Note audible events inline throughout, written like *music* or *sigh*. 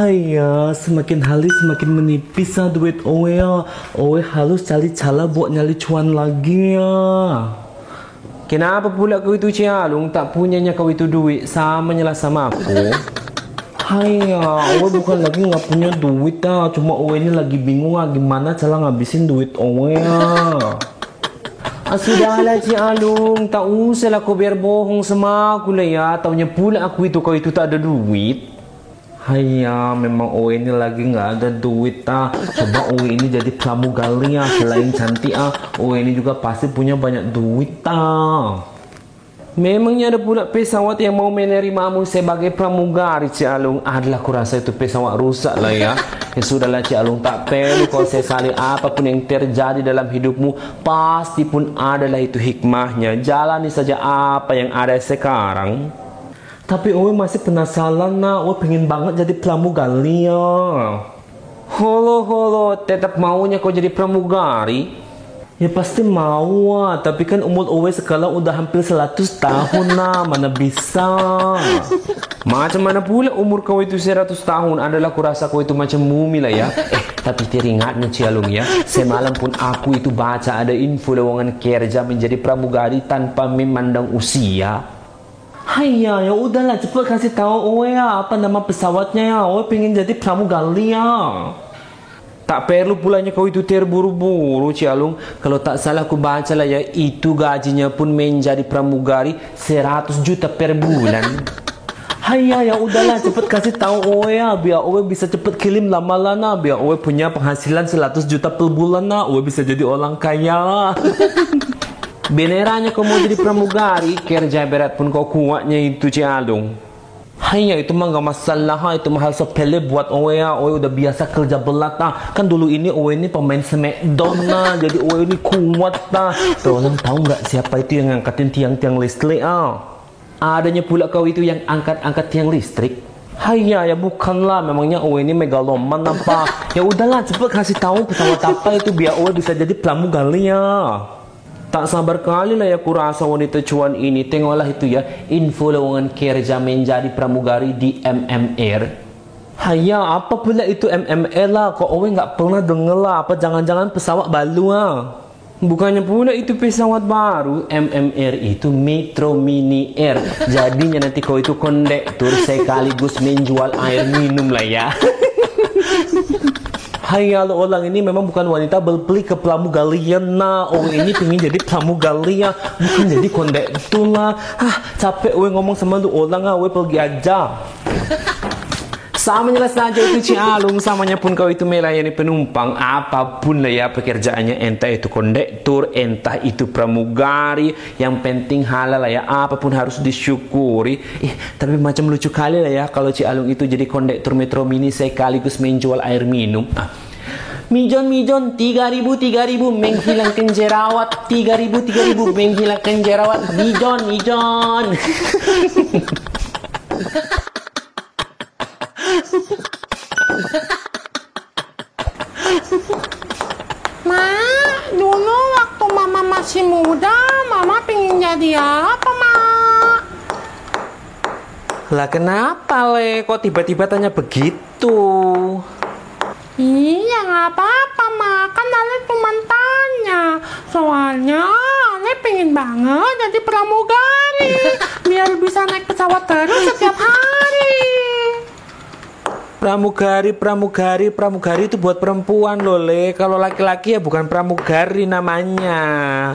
Haya, semakin hari semakin menipis ah duit owe ya. Owe halus cari cara buat nyali cuan lagi ya. Kenapa pula kau itu Cialung tak punyanya kau itu duit sama nyala sama aku? Haya, owe bukan lagi nggak punya duit ah. Cuma owe ini lagi bingung ah gimana cara ngabisin duit owe ya. Ah, sudahlah Cialung, tak usahlah kau biar bohong sama aku lah ya. Taunya pula aku itu kau itu tak ada duit. Haya, memang Owe ini lagi nggak ada duit ah. Coba Owe ini jadi pramugari ah. Selain cantik ah, Owe ini juga pasti punya banyak duit ah. Memangnya ada pula pesawat yang mau menerimamu sebagai pramugari Cialung Adalah kurasa itu pesawat rusak lah ya Ya sudahlah Cialung tak perlu kau sesali apa pun yang terjadi dalam hidupmu Pasti pun adalah itu hikmahnya Jalani saja apa yang ada sekarang Tapi Owe masih penasaran nah, Owe pengen banget jadi pramugari ya. Holo holo, tetap maunya kau jadi pramugari? Ya pasti mau ah, tapi kan umur Owe sekarang udah hampir 100 tahun *laughs* nah, mana bisa. Macam mana pula umur kau itu 100 tahun adalah kurasa kau itu macam mumi lah ya. *laughs* Eh, tapi teringat nih Cialung ya, semalam pun aku itu baca ada info lowongan kerja menjadi pramugari tanpa memandang usia. Haiya, ya udahlah cepet kasih tahu Owe ya apa nama pesawatnya ya. Owe pengen jadi pramugari ya. Tak perlu pulanya kau itu terburu-buru Cialung. Kalau tak salah aku baca lah ya, itu gajinya pun menjadi pramugari 100 juta per bulan. Haiya, ya udahlah cepet kasih tahu Owe ya biar Owe bisa cepet kirim lamaran nah. biar Owe punya penghasilan 100 juta per bulan nah. Owe bisa jadi orang kaya. *laughs* Benerannya kau mau jadi pramugari, kerja berat pun kau kuatnya itu Cialung. Hanya itu mah gak masalah itu mahal sepele buat Owe ya Owe udah biasa kerja belat kan dulu ini Owe ini pemain smackdown jadi Owe ini kuat ah. Tolong tahu nggak siapa itu yang ngangkatin tiang-tiang listrik ah Adanya pula kau itu yang angkat-angkat tiang listrik. Haiya ya bukanlah. Memangnya Owe ini megaloman apa? Ya udahlah cepet kasih tahu pesawat apa itu biar Owe bisa jadi pramugari ya Tak sabar kali lah ya kurasa wanita cuan ini. Tengoklah itu ya, info lowongan kerja menjadi pramugari di MMR. Haya, apa pula itu MMR lah? Kok Owe nggak pernah denger lah? Apa jangan-jangan pesawat baru ah? Bukannya pula itu pesawat baru, MMR itu Metro Mini Air. Jadinya nanti kau itu kondektur sekaligus menjual air minum lah ya. *laughs* Hai halo orang. Ini memang bukan wanita berbeli ke pramugarian nah Orang ini pengen jadi pramugarian Bukan jadi kondektur lah Hah capek gue ngomong sama lu orang ah Gue pergi aja Sama jelas saja itu Cialung Samanya pun kau itu melayani penumpang Apa pun lah ya pekerjaannya. Entah itu kondektur Entah itu pramugari. Yang penting halal lah ya. Apa pun harus disyukuri. Eh, Tapi macam lucu kali lah ya Kalau Cialung itu jadi kondektur metro mini Sekaligus menjual air minum. Ah. Mijon mijon 3000 3000 menghilangkan jerawat. 3000 3000 menghilangkan jerawat. Mijon mijon *laughs* Ma, dulu waktu mama masih muda, mama pengen jadi apa, Ma? Lah kenapa le kok tiba-tiba tanya begitu Iya, nggak apa-apa, Ma. Kan Ale cuma tanya. Soalnya Ale pengen banget jadi pramugari. Biar bisa naik pesawat terus setiap hari. Pramugari, pramugari, pramugari itu buat perempuan loh le Kalau laki-laki ya bukan pramugari namanya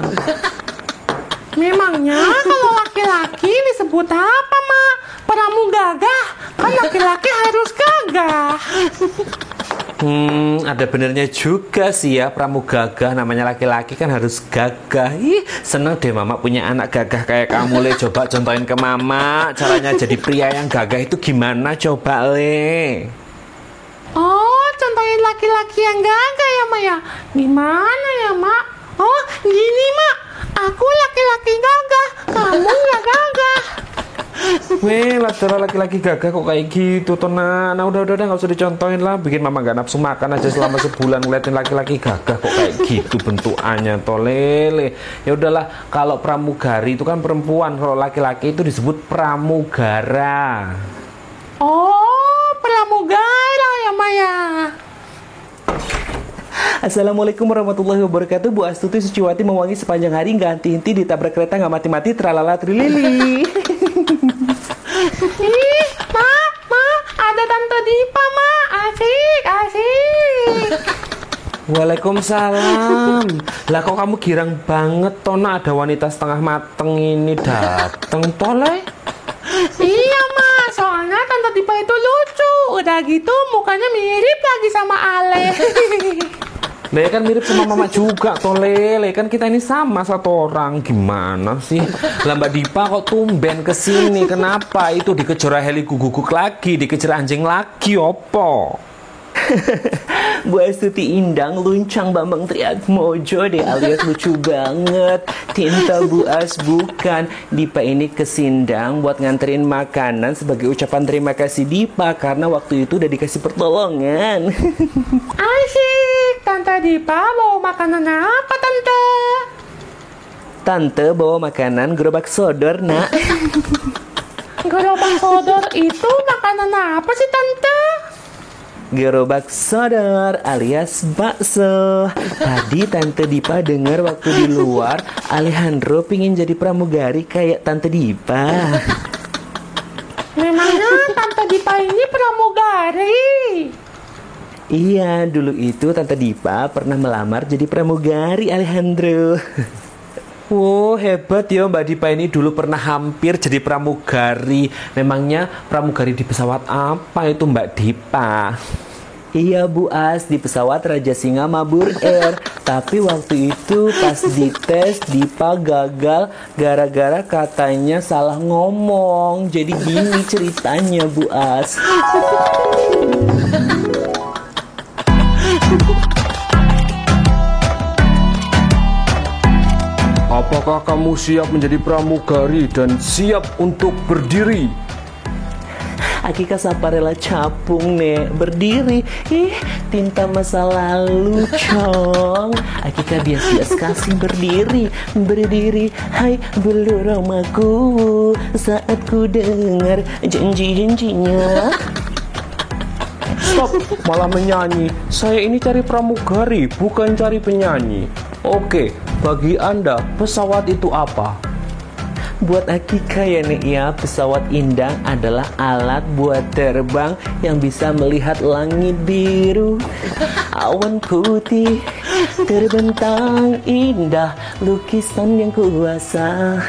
Memangnya kalau laki-laki disebut apa, Ma? Pramugagah. Kan laki-laki harus gagah. Hmm, ada benernya juga sih ya pramugagah namanya laki-laki kan harus gagah. Ih, seneng deh mama punya anak gagah kayak kamu le. Coba contohin ke mama caranya jadi pria yang gagah itu gimana coba le. Oh, contohin laki-laki yang gagah ya, Ma ya? Gimana ya, Mak? Oh, gini, Mak. Aku laki-laki gagah, kamu nggak gagah. Weh, lah laki-laki gagah kok kayak gitu tuh nah, udah udah udah nggak usah dicontohin lah, bikin mama gak nafsu makan aja selama sebulan ngeliatin laki-laki gagah kok kayak gitu bentukannya toh lele. Ya udahlah, kalau pramugari itu kan perempuan, kalau laki-laki itu disebut pramugara. Oh, pramugara. saya. Assalamualaikum warahmatullahi wabarakatuh Bu Astuti Suciwati mewangi sepanjang hari ganti inti ditabrak kereta nggak mati-mati tralala trilili *laughs* Ih, ma, ma, ada Tante Dipa, ma. Asik, asik. Waalaikumsalam. Lah kok kamu girang banget Tona ada wanita setengah mateng ini dateng toleh Iya, ma. Soalnya Tante Dipa itu lucu. Udah gitu mukanya mirip lagi sama Ale. Lah kan mirip sama mama juga toleh Lah kan kita ini sama satu orang. Gimana sih? Lah Mbak Dipa kok tumben ke sini Kenapa itu dikejar heli guguk lagi Dikejar anjing lagi opo *laughs* Bu Astuti Indang luncang Bambang teriak mojo deh alias lucu banget Tinta Bu As bukan Dipa ini kesindang buat nganterin makanan sebagai ucapan terima kasih Dipa Karena waktu itu udah dikasih pertolongan *laughs* Asik. Tante Dipa mau makanan apa, Tante? Tante bawa makanan gerobak sodor nak *laughs* Gerobak sodor itu makanan apa sih, Tante? Gerobak sodor alias bakso Tadi Tante Dipa dengar waktu di luar Alejandro pingin jadi pramugari kayak Tante Dipa Memangnya Tante Dipa ini pramugari? Iya, dulu itu Tante Dipa pernah melamar jadi pramugari Alejandro. Wow, hebat ya Mbak Dipa ini dulu pernah hampir jadi pramugari. Memangnya pramugari di pesawat apa itu Mbak Dipa? Iya Bu As, di pesawat Raja Singa Mabur Air. Tapi waktu itu pas dites Dipa gagal gara-gara katanya salah ngomong. Jadi gini ceritanya Bu As. Apakah kamu siap menjadi pramugari dan siap untuk berdiri? Akika Saparela capung nek. Berdiri. Ih tinta masa lalu cong. Akika bias-bias kasih berdiri. Berdiri hai bulu ramaku Saat ku dengar janji-janjinya. Stop, malah menyanyi. Saya ini cari pramugari, bukan cari penyanyi. Oke, bagi Anda pesawat itu apa? Buat Akika ya nek ya pesawat indah adalah alat buat terbang yang bisa melihat langit biru *laughs* Awan putih terbentang indah lukisan yang kuasa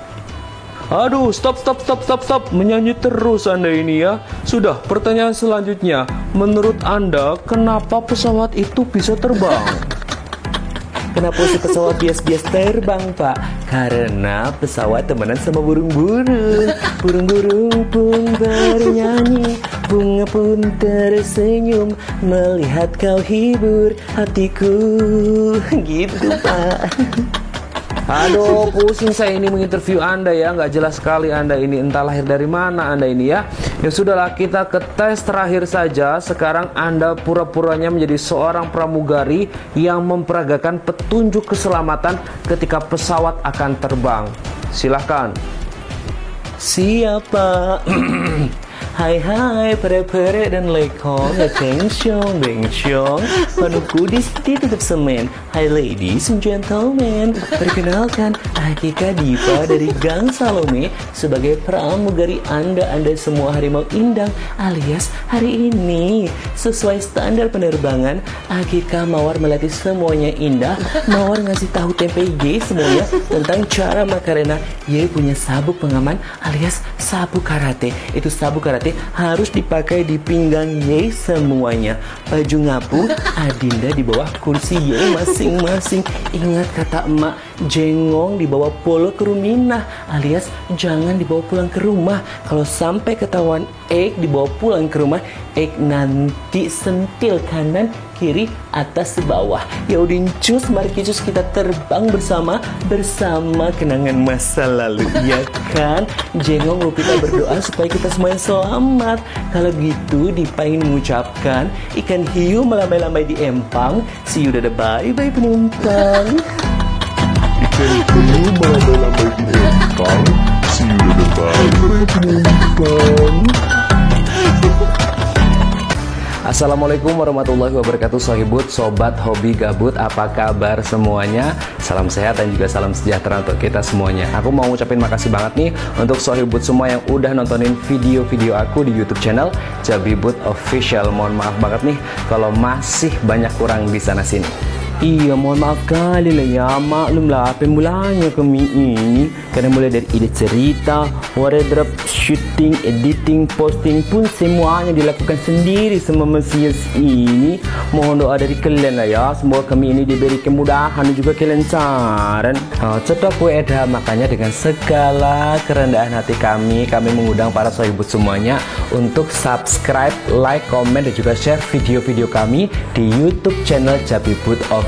*laughs* Aduh, stop, stop, stop, stop, stop. Menyanyi terus Anda ini ya. Sudah, pertanyaan selanjutnya. Menurut Anda, kenapa pesawat itu bisa terbang? *laughs* Kenapa si pesawat bias-bias terbang pak? Karena pesawat temenan sama burung-burung Burung-burung pun bernyanyi. Bunga pun tersenyum. Melihat kau hibur hatiku. Gitu pak Aduh, pusing saya ini menginterview Anda ya, nggak jelas sekali Anda ini entah lahir dari mana Anda ini ya. Ya sudahlah, kita ke tes terakhir saja. Sekarang Anda pura-puranya menjadi seorang pramugari yang memperagakan petunjuk keselamatan ketika pesawat akan terbang. Silahkan. Siapa? *clears throat* Hai hai pere-pere dan lekong. Bengsong, bengsong Panuku di tetap semen. Hai ladies and gentlemen. Perkenalkan Akika Dipa dari Gang Salome Sebagai pramugari anda-anda semua harimau indang Alias hari ini. Sesuai standar penerbangan Akika Mawar melatih semuanya indah. Mawar ngasih tahu tempe Y semuanya Tentang cara Makarena Ye punya sabuk pengaman alias sabuk karate. Itu sabuk karate harus dipakai di pinggang Ye semuanya. Baju ngapung Adinda di bawah kursi Ye masing-masing. Ingat kata emak, jengong dibawa polo ke Ruminah alias jangan dibawa pulang ke rumah. Kalau sampai ketahuan Ek dibawa pulang ke rumah, Ek nanti sentil kanan kiri atas bawah. Ya udin cus mari cus kita terbang bersama bersama kenangan masa lalu *laughs* ya kan? Jengong Lupita berdoa supaya kita semuanya selamat. Kalau gitu Dipa ingin mengucapkan ikan hiu melambai-lambai di empang. See you dadah bye bye penumpang *laughs* See you. Assalamualaikum warahmatullahi wabarakatuh Sohibut, Sobat Hobi Gabut Apa kabar semuanya? Salam sehat dan juga salam sejahtera untuk kita semuanya Aku mau ngucapin makasih banget nih Untuk Sohibut semua yang udah nontonin video-video aku di Youtube channel Jabibut Official Mohon maaf banget nih Kalau masih banyak kurang di sana-sini Iya mohon maaf kali lah ya. Maklumlah pemulanya kami ini. Karena mulai dari ide cerita Wardrobe, shooting, editing, posting pun Semuanya dilakukan sendiri sama Mesias ini. Mohon doa dari kalian lah ya. Semoga kami ini diberi kemudahan dan juga kelancaran. Oh, Cetok eda makanya dengan segala kerendahan hati kami Kami mengundang para sohibut semuanya Untuk subscribe, like, komen dan juga share video-video kami Di Youtube channel Jabibut Official